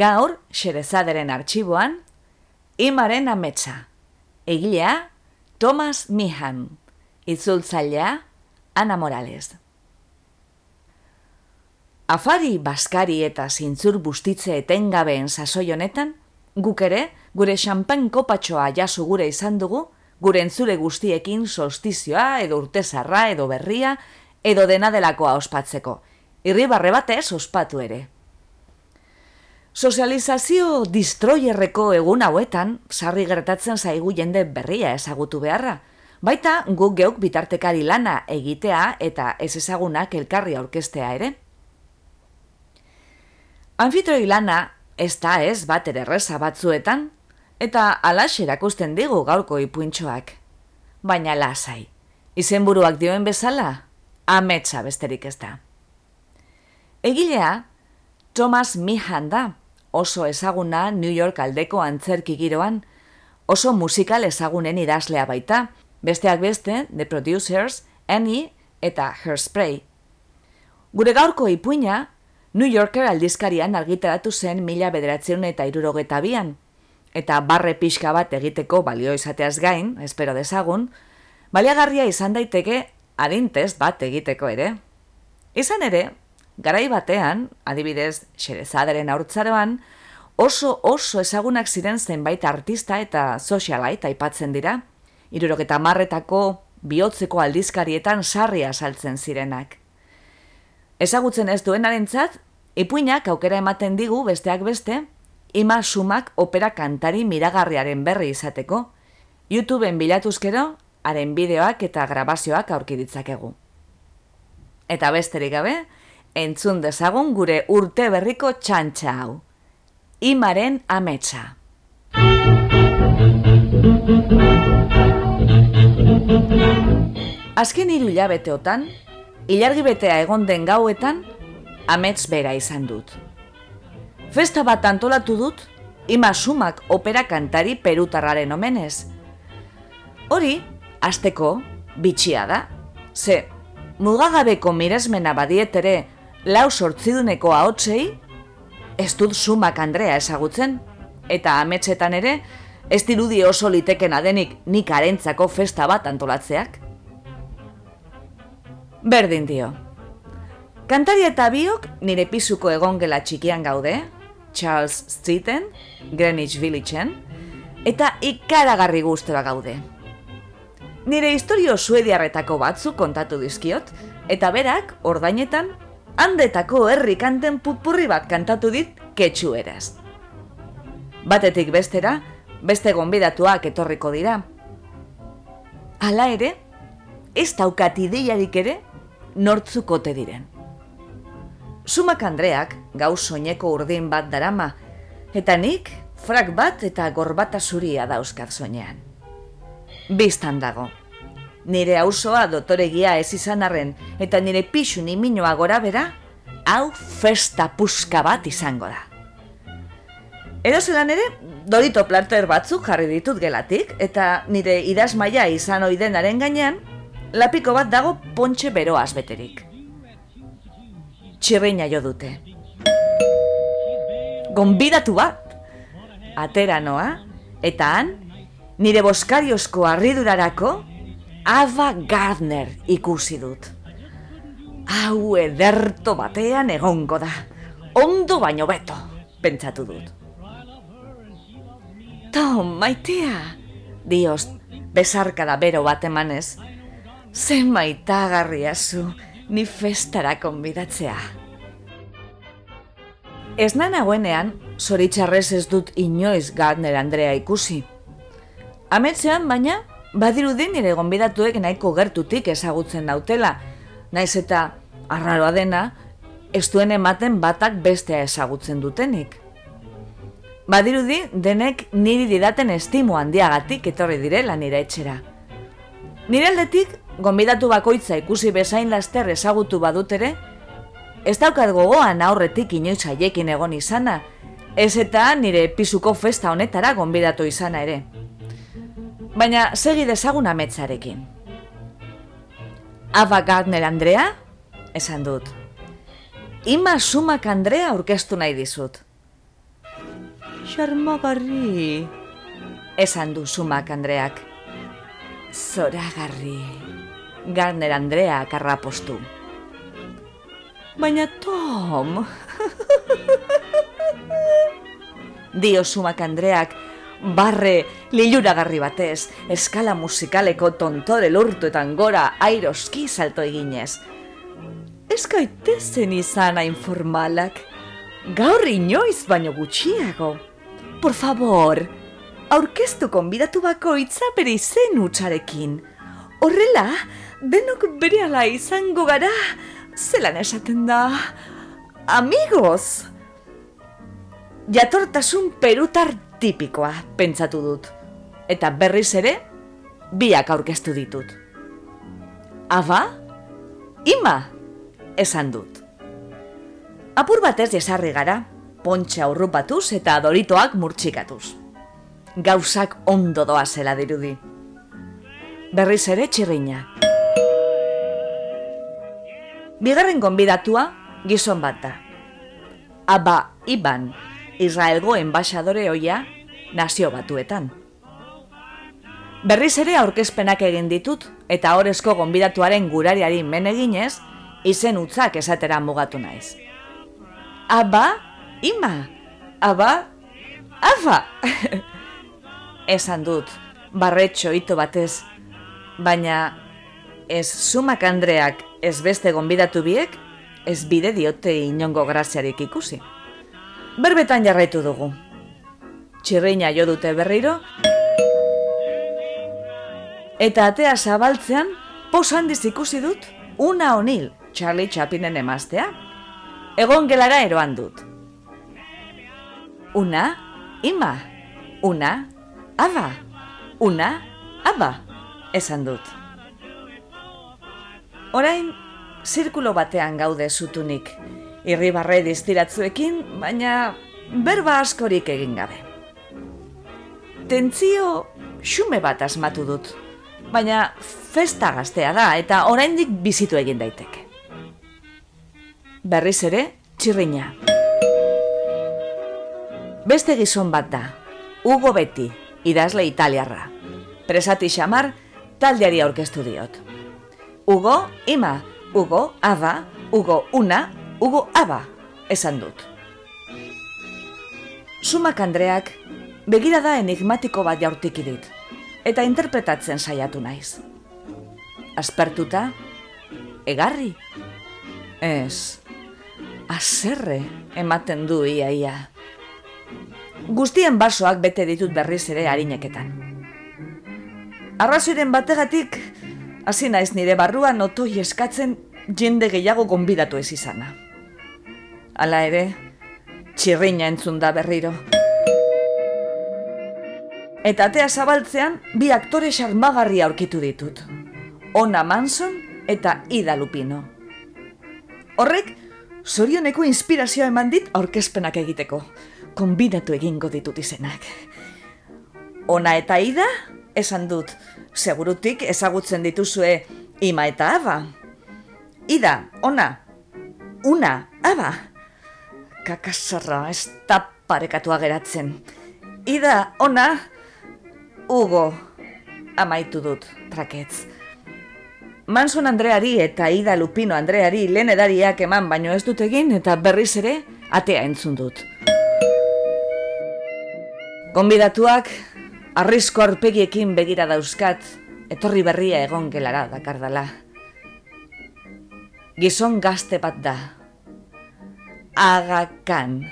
Gaur, xerezaderen arxiboan, imaren ametsa. Egilea, Thomas Mihan. Itzultzailea, Ana Morales. Afari, baskari eta zintzur bustitze etengabeen sasoi honetan, guk ere, gure xampan kopatxoa jaso gure izan dugu, gure entzule guztiekin solstizioa edo urtezarra edo berria edo dena delakoa ospatzeko. Irribarre batez ospatu ere. Sozializazio distroierreko egun hauetan, sarri gertatzen zaigu jende berria ezagutu beharra. Baita guk geuk bitartekari lana egitea eta ez ezagunak elkarri aurkestea ere. Anfitroi lana ez da ez bat ere reza batzuetan, eta alas erakusten digu gaurko ipuintxoak. Baina lasai, izenburuak dioen bezala, ametsa besterik ez da. Egilea, Thomas Mihan da, oso ezaguna New York aldeko antzerki giroan, oso musikal ezagunen idazlea baita, besteak beste, The Producers, Annie eta Hairspray. Gure gaurko ipuina, New Yorker aldizkarian argitaratu zen mila bederatzen eta irurogeta bian, eta barre pixka bat egiteko balio izateaz gain, espero dezagun, baliagarria izan daiteke adintez bat egiteko ere. Izan ere, Garai batean, adibidez, xerezaderen aurtzaroan, oso oso ezagunak ziren zenbait artista eta sozialait aipatzen dira, iruroketa marretako bihotzeko aldizkarietan sarria saltzen zirenak. Ezagutzen ez duenarentzat, ipuinak aukera ematen digu besteak beste, ima sumak opera kantari miragarriaren berri izateko, YouTubeen bilatuzkero, haren bideoak eta grabazioak aurkiditzakegu. Eta besterik gabe, entzun dezagun gure urte berriko txantxa hau. Imaren ametsa. Azken hiru hilabeteotan, ilargi betea egon den gauetan, amets bera izan dut. Festa bat antolatu dut, ima sumak opera kantari perutarraren omenez. Hori, azteko, bitxia da. Ze, mugagabeko miresmena badietere lau sortziduneko ahotsei, ez dut sumak Andrea ezagutzen, eta ametsetan ere, ez dirudi oso liteken adenik nik arentzako festa bat antolatzeak. Berdin dio. Kantari eta biok nire pisuko egongela txikian gaude, Charles Streeten, Greenwich Villageen, eta ikaragarri guztora gaude. Nire historio suediarretako batzu kontatu dizkiot, eta berak, ordainetan, handetako herri kanten pupurri bat kantatu dit ketxu eraz. Batetik bestera, beste gonbidatuak etorriko dira. Hala ere, ez daukat ideiarik ere, nortzukote diren. Sumak Andreak gau soineko urdin bat darama, eta nik frak bat eta gorbata zuria dauzkat soinean. Bistan dago, nire auzoa dotoregia ez izan arren, eta nire pixu niminoa gora bera, hau festa puska bat izango da. Edo zelan ere, dorito planter batzuk jarri ditut gelatik, eta nire idazmaia izan oidenaren gainean, lapiko bat dago pontxe beroaz beterik. Txirreina jo dute. Gonbidatu bat! Atera noa, eta han, nire boskariozko arridurarako, Ava Gardner ikusi dut. Hau ederto batean egongo da. Ondo baino beto, pentsatu dut. Tom, maitea, dios, besarka da bero bat emanez. Zen maitagarria zu, ni festara konbidatzea. Ez nagoenean, zoritxarrez ez dut inoiz Gardner Andrea ikusi. Ametzean, baina, badirudin nire gonbidatuek nahiko gertutik ezagutzen nautela, naiz eta arraroa dena, ez duen ematen batak bestea ezagutzen dutenik. Badirudi denek niri didaten estimo handiagatik etorri direla nire etxera. Nire aldetik, gonbidatu bakoitza ikusi bezain laster ezagutu badut ere, ez daukat gogoan aurretik inoiz haiekin egon izana, ez eta nire pisuko festa honetara gonbidatu izana ere. Baina segi dezagun ametzarekin. Ava Gardner Andrea? Esan dut. Ima sumak Andrea aurkeztu nahi dizut. Xarmagarri. Esan du sumak Andreak. Zoragarri. Gardner Andrea karrapostu. Baina Tom... Dio sumak Andreak barre liluragarri batez, eskala musikaleko tontore lurtuetan gora airoski salto eginez. Ez gaitezen izan informalak, gaur inoiz baino gutxiago. Por favor, aurkeztu konbidatu bako bere izen utxarekin. Horrela, denok bere ala izango gara, zelan esaten da, amigos! Jatortasun perutar tipikoa, pentsatu dut. Eta berriz ere, biak aurkeztu ditut. Aba? Ima? Esan dut. Apur batez jesarri gara, pontxa urrupatuz eta adoritoak murtsikatuz. Gauzak ondo doa zela dirudi. Berriz ere txirriña. Bigarren gonbidatua gizon bat da. Aba Iban Israelgo enbaixadore hoia nazio batuetan. Berriz ere aurkezpenak egin ditut eta horrezko gonbidatuaren gurariari men eginez, izen utzak esatera mugatu naiz. Aba, ima, aba, aba! Esan dut, barretxo ito batez, baina ez sumak Andreak ez beste gonbidatu biek, ez bide diote inongo graziarik ikusi berbetan jarraitu dugu. Txirreina jo dute berriro, eta atea zabaltzean, pos handiz ikusi dut, una onil, Charlie Chapinen emaztea, egon gelara eroan dut. Una, ima, una, aba, una, aba, esan dut. Orain, zirkulo batean gaude zutunik, irribarre diztiratzuekin, baina berba askorik egin gabe. Tentzio xume bat asmatu dut, baina festa gaztea da eta oraindik bizitu egin daiteke. Berriz ere, txirriña. Beste gizon bat da, Hugo Beti, idazle italiarra. Presati xamar, taldeari aurkeztu diot. Hugo, ima, Hugo, aba, Hugo, una, Hugo Aba, esan dut. Sumak Andreak begirada enigmatiko bat jaurtiki dit, eta interpretatzen saiatu naiz. Aspertuta, egarri? Ez, azerre ematen du iaia. Guztien basoak bete ditut berriz ere harineketan. Arrazoiren bategatik, hasi naiz nire barruan otoi eskatzen jende gehiago gonbidatu ez izana. Hala ere, txirriña entzun da berriro. Eta atea zabaltzean, bi aktore xarmagarri aurkitu ditut. Ona Manson eta Ida Lupino. Horrek, zorioneko inspirazioa eman dit aurkezpenak egiteko. Konbidatu egingo ditut izenak. Ona eta Ida, esan dut, segurutik ezagutzen dituzue Ima eta Aba. Ida, ona, una, Aba kakasarra ez da parekatua geratzen. Ida, ona, Hugo, amaitu dut, traketz. Manson Andreari eta Ida Lupino Andreari lehen edariak eman baino ez dut egin eta berriz ere atea entzun dut. Gonbidatuak, arrisko arpegiekin begira dauzkat, etorri berria egon gelara dakardala. Gizon gazte bat da, agakan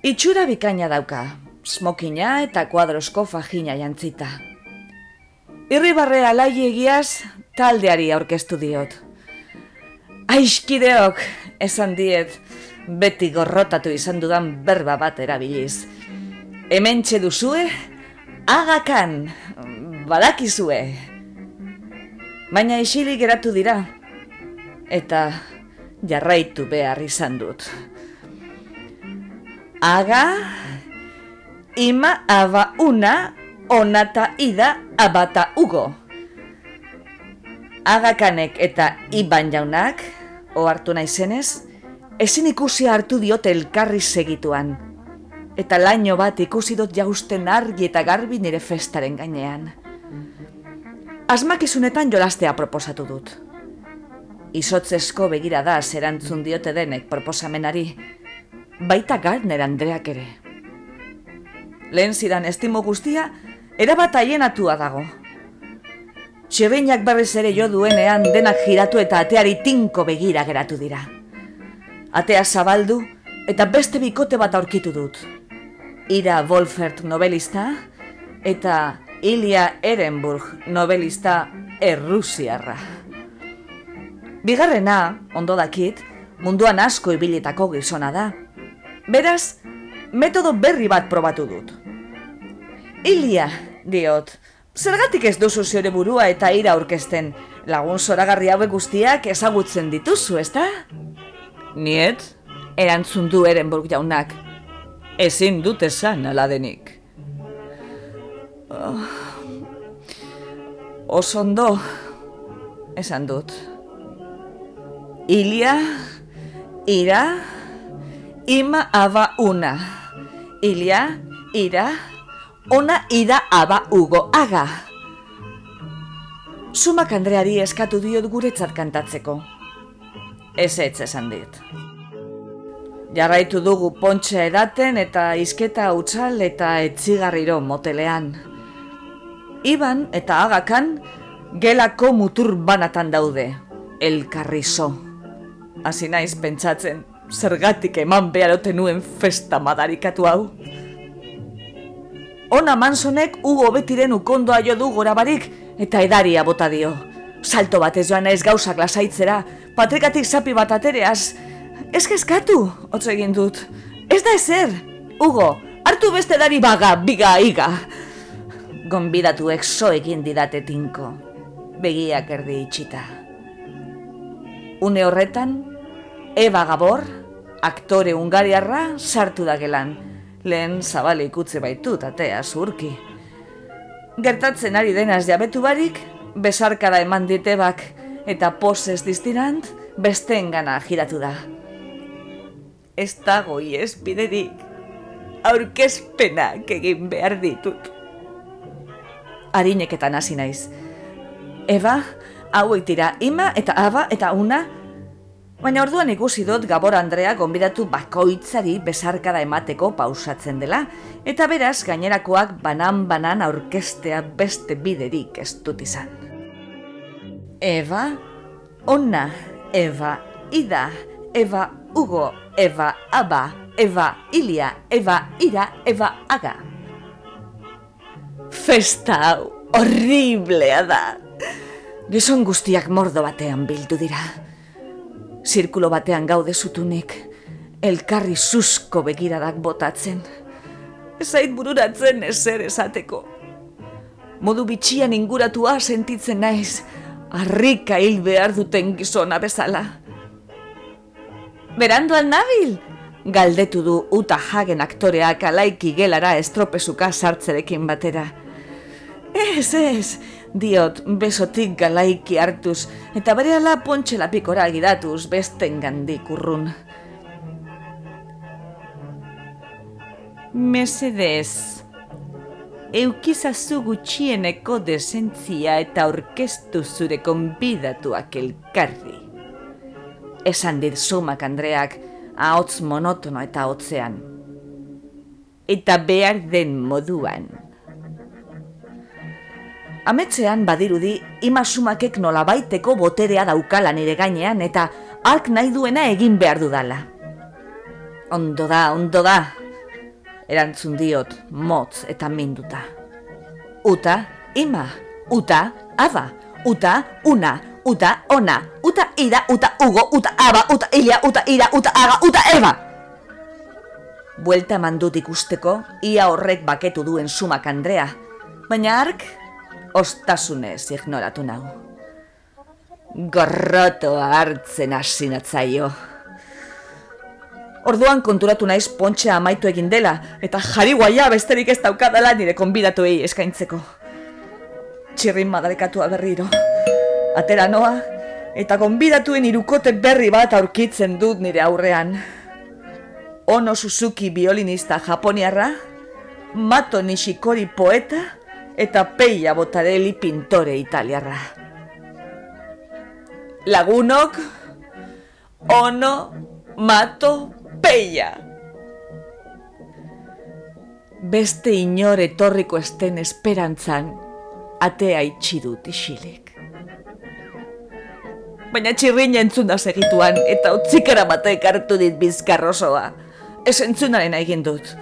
Itxura bikaina dauka, smokina eta kuadrosko fajina jantzita. Irribarre alai egiaz, taldeari aurkeztu diot. Aiskideok, esan diet, beti gorrotatu izan dudan berba bat erabiliz. Hemen duzue, agakan, badakizue. Baina isilik geratu dira, eta jarraitu behar izan dut. Aga, ima aba una, onata ida abata ugo. Agakanek eta iban jaunak, ohartu naizenez, ezin ikusi hartu diote elkarri segituan. Eta laino bat ikusi dut jausten argi eta garbi nire festaren gainean. Asmakizunetan jolastea proposatu dut. Izotzesko begira da zerantzun diote denek proposamenari, baita Gardner Andreak ere. Lehen zidan estimo guztia, erabat aienatua dago. Txebeinak berriz ere jo duenean denak giratu eta ateari tinko begira geratu dira. Atea zabaldu eta beste bikote bat aurkitu dut. Ira Wolfert novelista eta Ilia Ehrenburg novelista errusiarra. Bigarrena, ondo dakit, munduan asko ibilitako gizona da. Beraz, metodo berri bat probatu dut. Ilia, diot, Zergatik ez duzu zure burua eta ira aurkezten, lagun zoragarri hauek guztiak ezagutzen dituzu, ezta? Niet, erantzun du Erenburg jaunak. Ezin dut esan aladenik. Oh. Osondo, esan dut. Ilia, ira, ima aba una. Ilia, ira, ona ida aba ugo aga. Sumak Andreari eskatu diot guretzat kantatzeko. Ez ez esan dit. Jarraitu dugu pontxe edaten eta isketa utzal eta etzigarriro motelean. Iban eta agakan gelako mutur banatan daude, elkarrizo. Hasi naiz pentsatzen, zergatik eman beharote nuen festa madarikatu hau. Ona Mansonek Hugo betiren ukondoa jo du gora barik eta edaria bota dio. Salto bat ez joan ez gauzak lasaitzera, patrikatik zapi bat atereaz. Ez kezkatu, hotz egin dut. Ez da ezer, Hugo, hartu beste edari baga, biga, iga. Gonbidatu exo egin didate tinko, begiak erdi itxita. Une horretan, Eba Gabor, aktore ungariarra, sartu da gelan lehen zabale ikutze baitut atea zurki. Gertatzen ari denaz jabetu barik, besarkada eman ditebak eta posez distinant, besteen gana giratu da. Ez dago ies biderik, aurkezpenak egin behar ditut. Harineketan hasi naiz. Eba, hauek dira, ima eta aba eta una, Baina orduan ikusi dut Gabor Andrea gonbidatu bakoitzari besarkada emateko pausatzen dela, eta beraz gainerakoak banan-banan aurkestea beste biderik ez dut izan. Eva, Ona, Eva, Ida, Eva, Hugo, Eva, Aba, Eva, Ilia, Eva, Ira, Eva, Aga. Festa hau, horriblea da. Gizon guztiak mordo batean bildu dira. Zirkulo batean gaude zutunik, elkarri susko begiradak botatzen. Ezait bururatzen ezer esateko. Modu bitxian inguratua sentitzen naiz, harrika hil behar duten gizona bezala. Berandu nabil? Galdetu du uta hagen aktoreak alaiki gelara estropezuka sartzerekin batera. Ez, ez, diot besotik galaiki hartuz, eta bere ala pontxe lapikora gidatuz besten gandik urrun. Mesedez, eukizazu gutxieneko desentzia eta orkestu zure konbidatuak elkarri. Esan dit sumak Andreak, ahots monotono eta hotzean. Eta behar den moduan. Ametzean badirudi ima sumakek nolabaiteko boterea daukala nire gainean eta ark nahi duena egin behar dudala. Ondo da, ondo da, erantzun diot motz eta minduta. Uta, ima, uta, aba, uta, una, uta, ona, uta, ira, uta, ugo, uta, aba, uta, ilia, uta, ira, uta, aga, uta, eba! Buelta mandut ikusteko, ia horrek baketu duen sumak Andrea, baina ark, ostasunez ignoratu nau. Gorrotoa hartzen asinatzaio. Orduan konturatu naiz pontxea amaitu egin dela, eta jari guaia besterik ez daukadala nire konbidatuei eskaintzeko. Txirrin madarekatua berriro. Atera noa, eta konbidatuen irukote berri bat aurkitzen dut nire aurrean. Ono Suzuki violinista japoniarra, Mato Nishikori poeta, eta Peia Botarelli pintore italiarra. Lagunok, Ono, Mato, peia! Beste inor etorriko esten esperantzan, atea itxi dut isilik. Baina txirrin entzun da segituan, eta utzikara batek hartu dit bizkarrosoa. Ez entzunaren egin dut.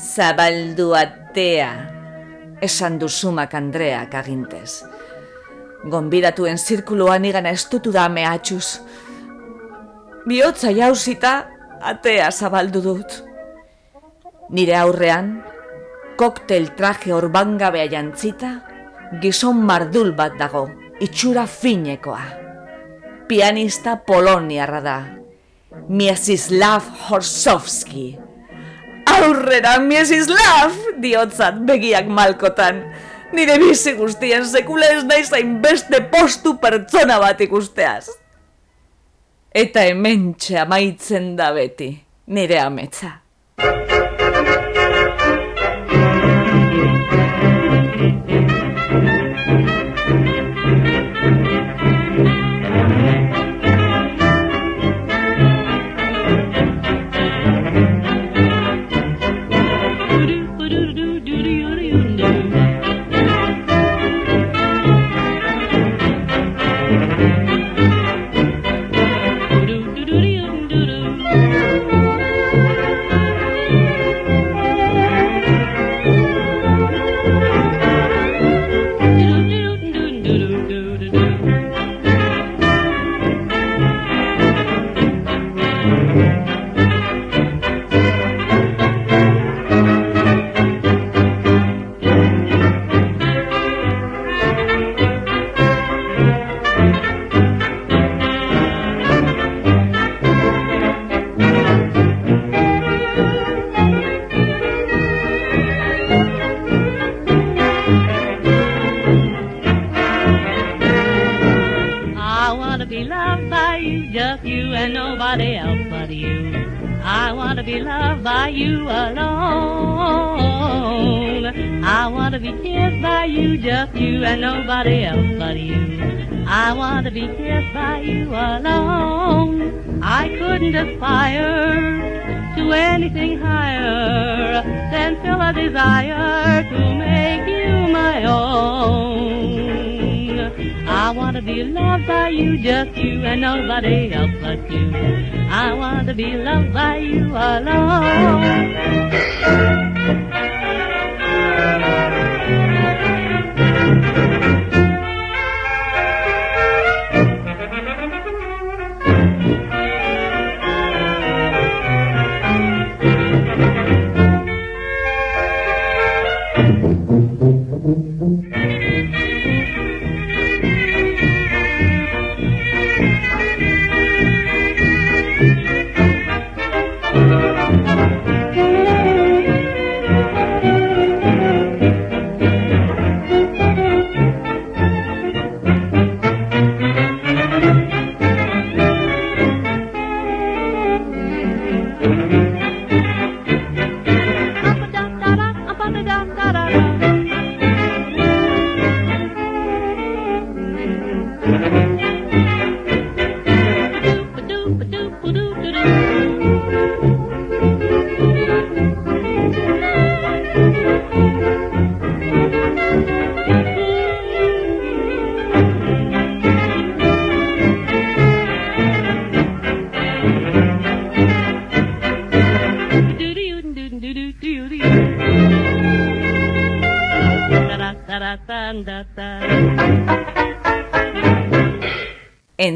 Zabaldu atea, esan duzumak Andreak agintez. Gonbidatuen zirkuluan igana estutu da mehatxuz. Biotza jauzita, atea zabaldu dut. Nire aurrean, koktel traje orbangabea jantzita, gizon mardul bat dago, itxura finekoa. Pianista poloniarra da, Miesislav Horsovski. Aurrera, Miesislav, diotzat begiak malkotan. Nire bizi guztien sekula ez naizain beste postu pertsona bat ikusteaz eta hementxe amaitzen da beti, nire ametsa. you and nobody else but you. I want to be loved by you alone. I want to be kissed by you, just you and nobody else but you. I want to be kissed by you alone. I couldn't aspire to anything higher than fill a desire to make you my own. I want to be loved by you, just you and nobody else but you. I want to be loved by you alone.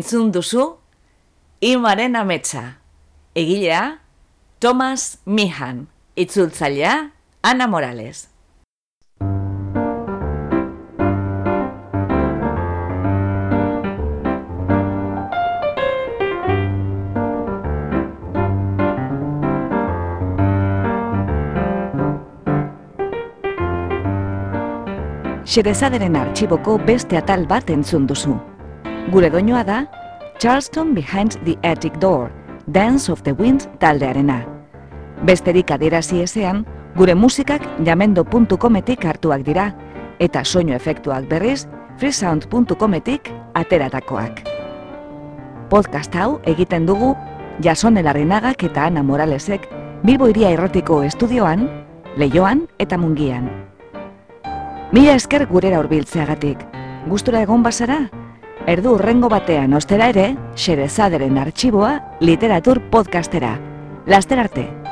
Entzun duzu, imaren ametsa. Egilea, Thomas Mihan. Itzultzailea, Ana Morales. Xerezaderen artxiboko beste atal bat entzun duzu. Gure doinoa da, Charleston Behind the Attic Door, Dance of the Wind taldearena. Besterik adierazi ezean, gure musikak jamendo.cometik hartuak dira, eta soinu efektuak berriz, freesound.cometik ateratakoak. Podcast hau egiten dugu Jason Elarrinagak eta Ana Moralesek Bilbo Iria Errotiko Estudioan, Leioan eta Mungian. Mila esker gurera hurbiltzeagatik. Gustura egon bazara? Erdu urrengo batean ostera ere, Xerezaderen artxiboa literatur podcastera. Laster arte!